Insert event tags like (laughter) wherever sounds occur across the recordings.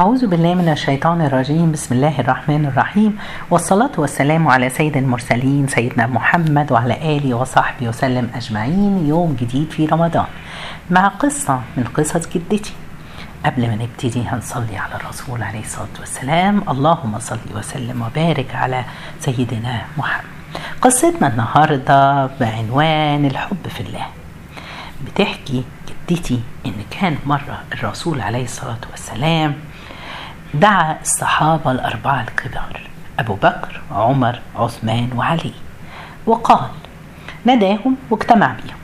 أعوذ بالله من الشيطان الرجيم. بسم الله الرحمن الرحيم. والصلاة والسلام على سيد المرسلين سيدنا محمد وعلى آله وصحبه وسلم أجمعين. يوم جديد في رمضان. مع قصة من قصص جدتي. قبل ما نبتدي هنصلي على الرسول عليه الصلاة والسلام. اللهم صل وسلم وبارك على سيدنا محمد. قصتنا النهاردة بعنوان الحب في الله. بتحكي جدتي إن كان مرة الرسول عليه الصلاة والسلام دعا الصحابة الأربعة الكبار أبو بكر عمر عثمان وعلي وقال ناداهم واجتمع بهم.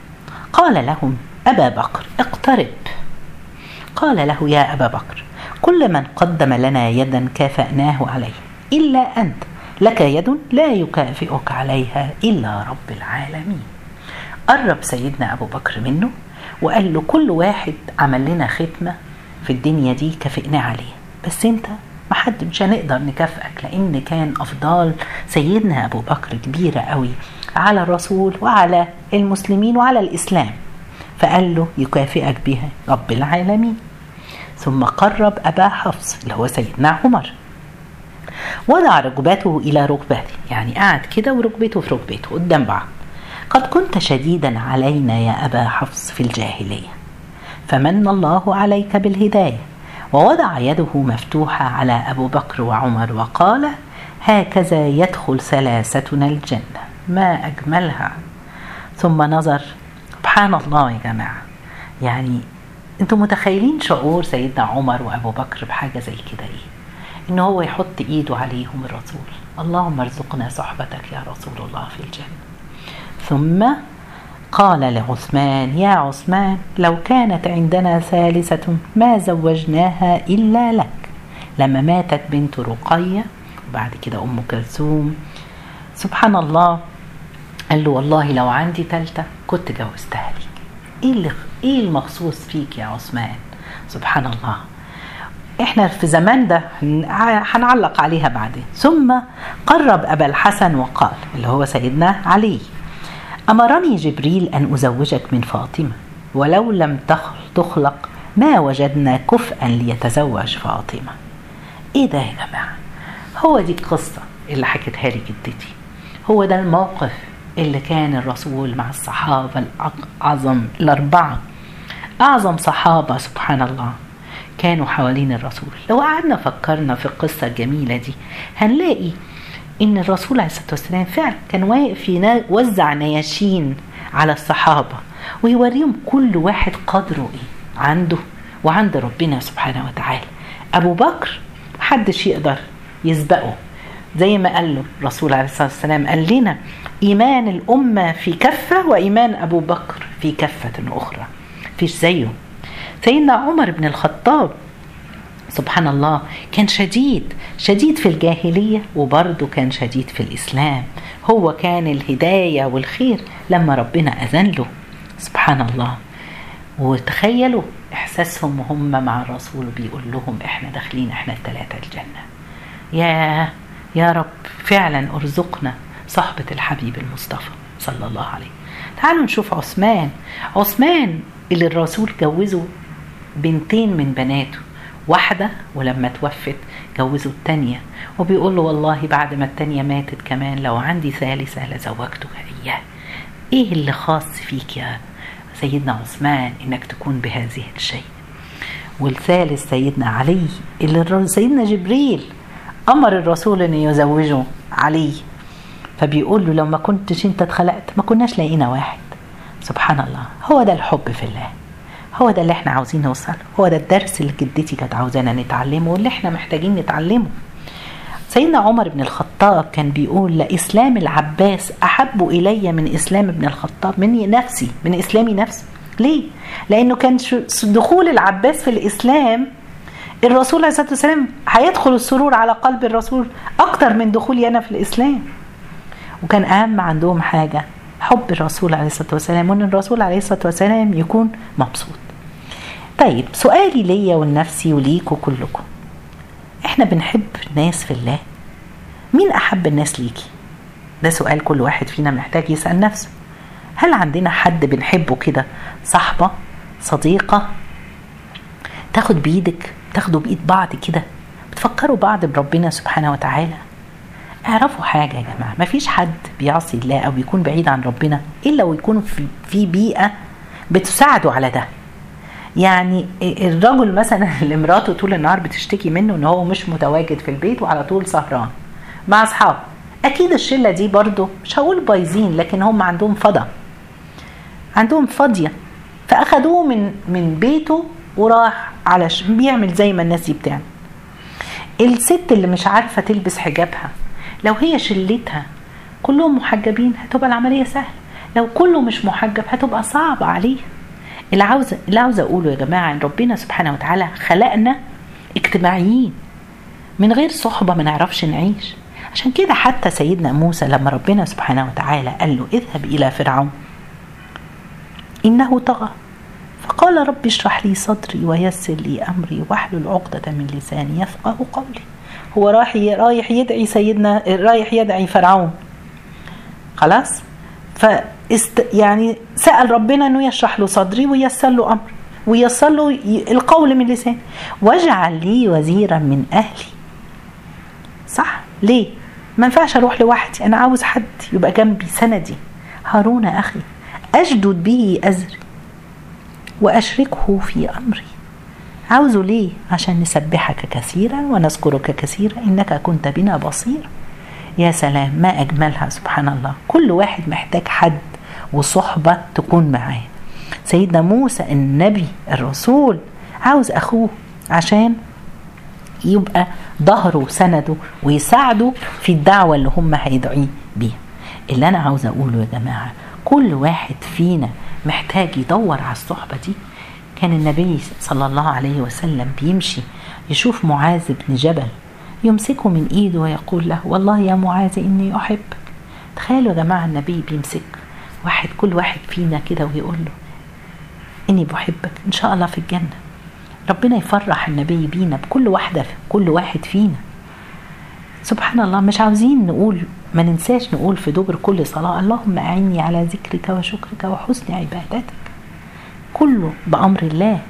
قال لهم أبا بكر اقترب. قال له يا أبا بكر كل من قدم لنا يدا كافأناه عليه إلا أنت لك يد لا يكافئك عليها إلا رب العالمين. قرب سيدنا أبو بكر منه وقال له كل واحد عمل لنا ختمة في الدنيا دي كافئناه عليها. بس انت ما حد مش هنقدر نكافئك لأن كان افضال سيدنا أبو بكر كبيرة قوي على الرسول وعلى المسلمين وعلى الإسلام فقال له يكافئك بها رب العالمين. ثم قرب أبا حفص اللي هو سيدنا عمر. وضع ركبته إلى ركبته يعني قعد كده وركبته في ركبته قدام بعض. قد كنت شديدا علينا يا أبا حفص في الجاهلية فمن الله عليك بالهداية. ووضع يده مفتوحة على أبو بكر وعمر وقال هكذا يدخل ثلاثتنا الجنة. ما أجملها. ثم نظر سبحان الله يا جماعة. يعني أنتم متخيلين شعور سيدنا عمر وأبو بكر بحاجة زي كده إيه؟ إن هو يحط إيده عليهم الرسول. اللهم ارزقنا صحبتك يا رسول الله في الجنة. ثم قال لعثمان يا عثمان لو كانت عندنا ثالثة ما زوجناها إلا لك. لما ماتت بنت رقية وبعد كده أم كلثوم. سبحان الله. قال له والله لو عندي تالتة كنت جوزتها لك إيه اللي إيه المخصوص فيك يا عثمان؟ سبحان الله. إحنا في زمان ده هنعلق عليها بعدين. ثم قرب أبا الحسن وقال اللي هو سيدنا علي. أمرني جبريل أن أزوجك من فاطمة ولو لم تخلق ما وجدنا كفءا ليتزوج فاطمة. إيه ده يا جماعة هو دي القصة اللي حكيتها لي جدتي. هو ده الموقف اللي كان الرسول مع الصحابة الأعظم الأربعة. أعظم صحابة سبحان الله كانوا حوالين الرسول. لو قعدنا فكرنا في القصة الجميلة دي هنلاقي إن الرسول عليه الصلاة والسلام فعلا كان واقف يوزع نياشين على الصحابة ويوريهم كل واحد قدره إيه؟ عنده وعند ربنا سبحانه وتعالى. أبو بكر محدش يقدر يسبقه. زي ما قال له الرسول عليه الصلاة والسلام قال لنا إيمان الأمة في كفة وإيمان أبو بكر في كفة أخرى. فيش زيه. سيدنا عمر بن الخطاب سبحان الله كان شديد شديد في الجاهلية وبرضه كان شديد في الإسلام. هو كان الهداية والخير لما ربنا أذن له. سبحان الله. وتخيلوا إحساسهم وهم مع الرسول بيقول لهم إحنا داخلين إحنا الثلاثة الجنة. يا يا رب فعلا أرزقنا صحبة الحبيب المصطفى صلى الله عليه تعالوا نشوف عثمان. عثمان اللي الرسول جوزه بنتين من بناته. واحدة ولما توفت جوزوا التانية. وبيقول له والله بعد ما التانية ماتت كمان لو عندي ثالثة لزوجتك إياه. إيه اللي خاص فيك يا سيدنا عثمان إنك تكون بهذه الشيء؟ والثالث سيدنا علي اللي سيدنا جبريل أمر الرسول أن يزوجه علي. فبيقول له لو ما كنتش أنت اتخلقت ما كناش لاقينا واحد. سبحان الله هو ده الحب في الله. هو ده اللي إحنا عاوزين نوصل هو ده الدرس اللي جدتي كانت عاوزانا نتعلمه واللي إحنا محتاجين نتعلمه. سيدنا عمر بن الخطاب كان بيقول لإسلام العباس أحب إلي من إسلام ابن الخطاب. مني نفسي من إسلامي نفسي. ليه؟ لأنه كان دخول العباس في الإسلام الرسول عليه الصلاة والسلام هيدخل السرور على قلب الرسول أكتر من دخولي أنا في الإسلام. وكان أهم عندهم حاجة حب الرسول عليه الصلاة والسلام وأن الرسول عليه الصلاة والسلام يكون مبسوط. طيب سؤالي ليا ولنفسي وليكوا كلكم. إحنا بنحب الناس في الله. مين أحب الناس ليكي؟ ده سؤال كل واحد فينا محتاج يسأل نفسه. هل عندنا حد بنحبه كده؟ صاحبة؟ صديقة؟ تاخد بإيدك تاخدوا بإيد بعض كده. بتفكروا بعض بربنا سبحانه وتعالى. اعرفوا حاجة يا جماعة مفيش حد بيعصي الله أو بيكون بعيد عن ربنا إلا ويكون في, في بيئة بتساعده على ده. يعني الرجل مثلا (laughs) اللي مراته طول النهار بتشتكي منه إن هو مش متواجد في البيت وعلى طول سهران مع أصحابه. أكيد الشلة دي برضه مش هقول بايظين لكن هم عندهم فضا. عندهم فاضيه فأخدوه من من بيته وراح على. بيعمل زي ما الناس دي بتعمل. الست اللي مش عارفة تلبس حجابها لو هي شلتها كلهم محجبين هتبقى العملية سهلة. لو كله مش محجب هتبقى صعبة عليه اللي عاوز اللي عاوز أقوله يا جماعة إن ربنا سبحانه وتعالى خلقنا اجتماعيين من غير صحبة ما نعرفش نعيش. عشان كده حتى سيدنا موسى لما ربنا سبحانه وتعالى قال له اذهب إلى فرعون إنه طغى. فقال رب اشرح لي صدري ويسر لي أمري واحلل عقدة من لساني يفقه قولي. هو رايح رايح يدعي سيدنا رايح يدعي فرعون. خلاص؟ فاست يعني سأل ربنا إنه يشرح له صدري ويسر له أمر ويسر له القول من لساني. واجعل لي وزيرا من أهلي. صح؟ ليه؟ ما ينفعش أروح لوحدي أنا عاوز حد يبقى جنبي سندي. هارون أخي اشدد به أزري وأشركه في أمري. عاوزه ليه؟ عشان نسبحك كثيرا ونذكرك كثيرا إنك كنت بنا بصير يا سلام ما أجملها سبحان الله. كل واحد محتاج حد. وصحبة تكون معاه سيدنا موسى النبي الرسول عاوز أخوه عشان يبقى ظهره وسنده ويساعده في الدعوة اللي هم هيدعيه بيها. اللي أنا عاوز أقوله يا جماعة كل واحد فينا محتاج يدور على الصحبة دي. كان النبي صلى الله عليه وسلم بيمشي يشوف معاذ بن جبل يمسكه من إيده ويقول له والله يا معاذ إني أحبك. تخيلوا يا جماعة النبي بيمسك واحد كل واحد فينا كده ويقول له إني بحبك إن شاء الله في الجنة. ربنا يفرح النبي بينا بكل واحدة كل واحد فينا. سبحان الله مش عاوزين نقول ما ننساش نقول في دبر كل صلاة اللهم أعني على ذكرك وشكرك وحسن عبادتك. كله بأمر الله.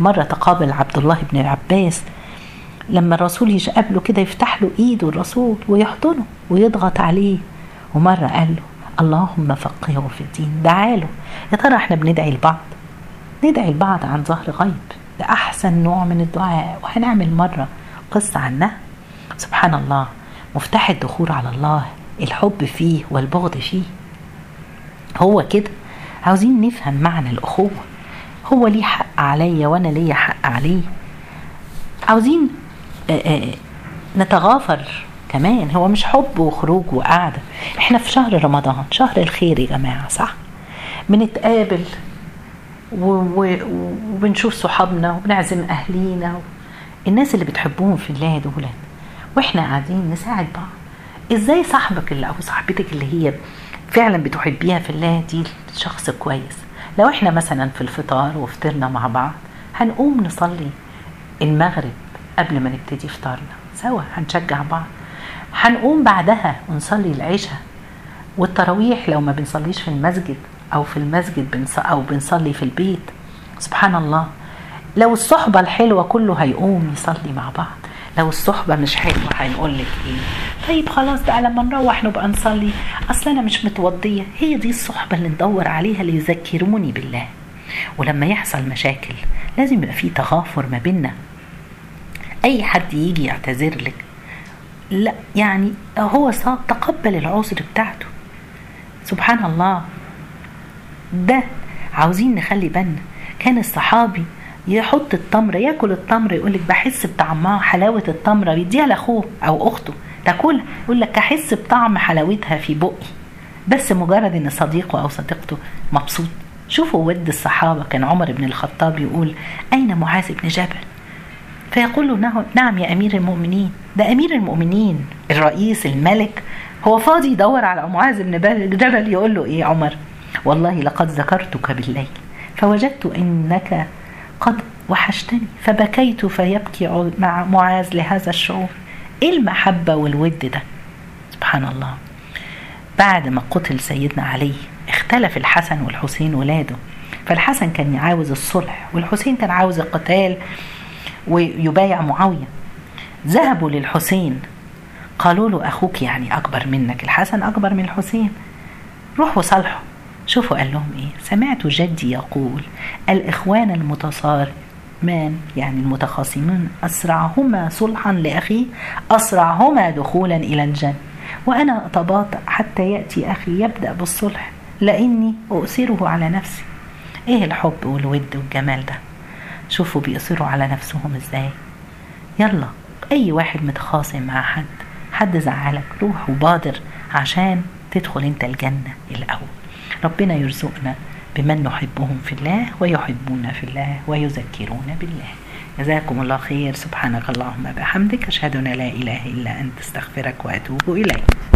مرة تقابل عبد الله بن العباس لما الرسول يقابله كده يفتح له إيده الرسول ويحضنه ويضغط عليه. ومرة قال له اللهم فقهه في الدين دعاله. يا ترى إحنا بندعي لبعض ندعي لبعض عن ظهر غيب. ده أحسن نوع من الدعاء. وهنعمل مرة قصة عنها. سبحان الله مفتاح الدخول على الله الحب فيه والبغض فيه. هو كده. عاوزين نفهم معنى الأخوة. هو ليه حق عليا وأنا ليا حق عليه. عاوزين نتغافر كمان. هو مش حب وخروج وقعدة. إحنا في شهر رمضان شهر الخير يا جماعة صح؟ بنتقابل وبنشوف صحابنا وبنعزم أهلينا الناس اللي بتحبوهم في الله دول وإحنا قاعدين نساعد بعض. إزاي صاحبك اللي أو صاحبتك اللي هي فعلا بتحبيها في الله دي شخص كويس؟ لو إحنا مثلا في الفطار وفطرنا مع بعض هنقوم نصلي المغرب قبل ما نبتدي فطارنا سوا هنشجع بعض. هنقوم بعدها ونصلي العشاء. والتراويح لو ما بنصليش في المسجد أو في المسجد بنص أو بنصلي في البيت سبحان الله. لو الصحبة الحلوة كله هيقوم يصلي مع بعض. لو الصحبة مش حلوة هنقول لك إيه؟ طيب خلاص بقى لما نروح نبقى نصلي. أصل أنا مش متوضية. هي دي الصحبة اللي ندور عليها اللي يذكروني بالله. ولما يحصل مشاكل لازم يبقى في تغافر ما بيننا. أي حد يجي يعتذر لك. لا يعني هو صاب تقبل العذر بتاعته. سبحان الله ده عاوزين نخلي بالنا. كان الصحابي يحط التمر ياكل التمر يقول لك بحس بطعمها حلاوة التمره يديها لأخوه أو أخته. تاكلها يقول لك أحس بطعم حلاوتها في بقي. بس مجرد إن صديقه أو صديقته مبسوط. شوفوا ود الصحابة كان عمر بن الخطاب يقول أين معاذ بن جبل؟ فيقول له نعم يا أمير المؤمنين. ده أمير المؤمنين الرئيس الملك. هو فاضي يدور على معاذ بن جبل يقول له إيه عمر؟ والله لقد ذكرتك بالليل فوجدت إنك قد وحشتني فبكيت فيبكي مع معاذ لهذا الشعور. إيه المحبة والود ده؟ سبحان الله. بعد ما قتل سيدنا علي اختلف الحسن والحسين ولاده. فالحسن كان عاوز الصلح والحسين كان عاوز القتال. ويبايع معاوية. ذهبوا للحسين. قالوا له أخوك يعني أكبر منك الحسن أكبر من الحسين. روحوا صالحوا. شوفوا قال لهم إيه. سمعت جدي يقول الإخوان المتصارمان يعني المتخاصمون أسرعهما صلحا لأخيه أسرعهما دخولا إلى الجنة وأنا أتباطأ حتى يأتي أخي يبدأ بالصلح لأني أؤثره على نفسي. إيه الحب والود والجمال ده؟ شوفوا بيصروا على نفسهم إزاي. يلا أي واحد متخاصم مع حد حد زعلك روح وبادر عشان تدخل أنت الجنة الأول. ربنا يرزقنا بمن نحبهم في الله ويحبون في الله ويذكرون بالله. جزاكم الله خير. سبحانك اللهم بحمدك أشهد أن لا إله إلا أنت أستغفرك وأتوب إليك.